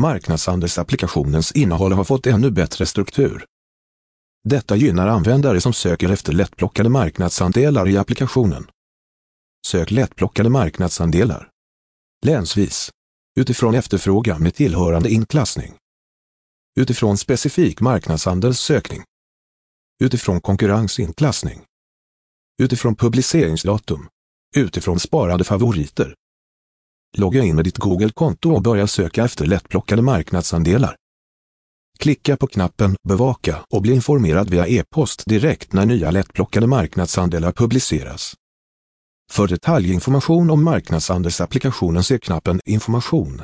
Marknadsandelsapplikationens innehåll har fått ännu bättre struktur. Detta gynnar användare som söker efter lättplockade marknadsandelar i applikationen. Sök lättplockade marknadsandelar. Länsvis. Utifrån efterfrågan med tillhörande inklassning. Utifrån specifik marknadsandelssökning. Utifrån konkurrensinklassning. Utifrån publiceringsdatum. Utifrån sparade favoriter. Logga in med ditt Google-konto och börja söka efter lättplockade marknadsandelar. Klicka på knappen Bevaka och bli informerad via e-post direkt när nya lättplockade marknadsandelar publiceras. För detaljinformation om marknadsandelsapplikationen se knappen Information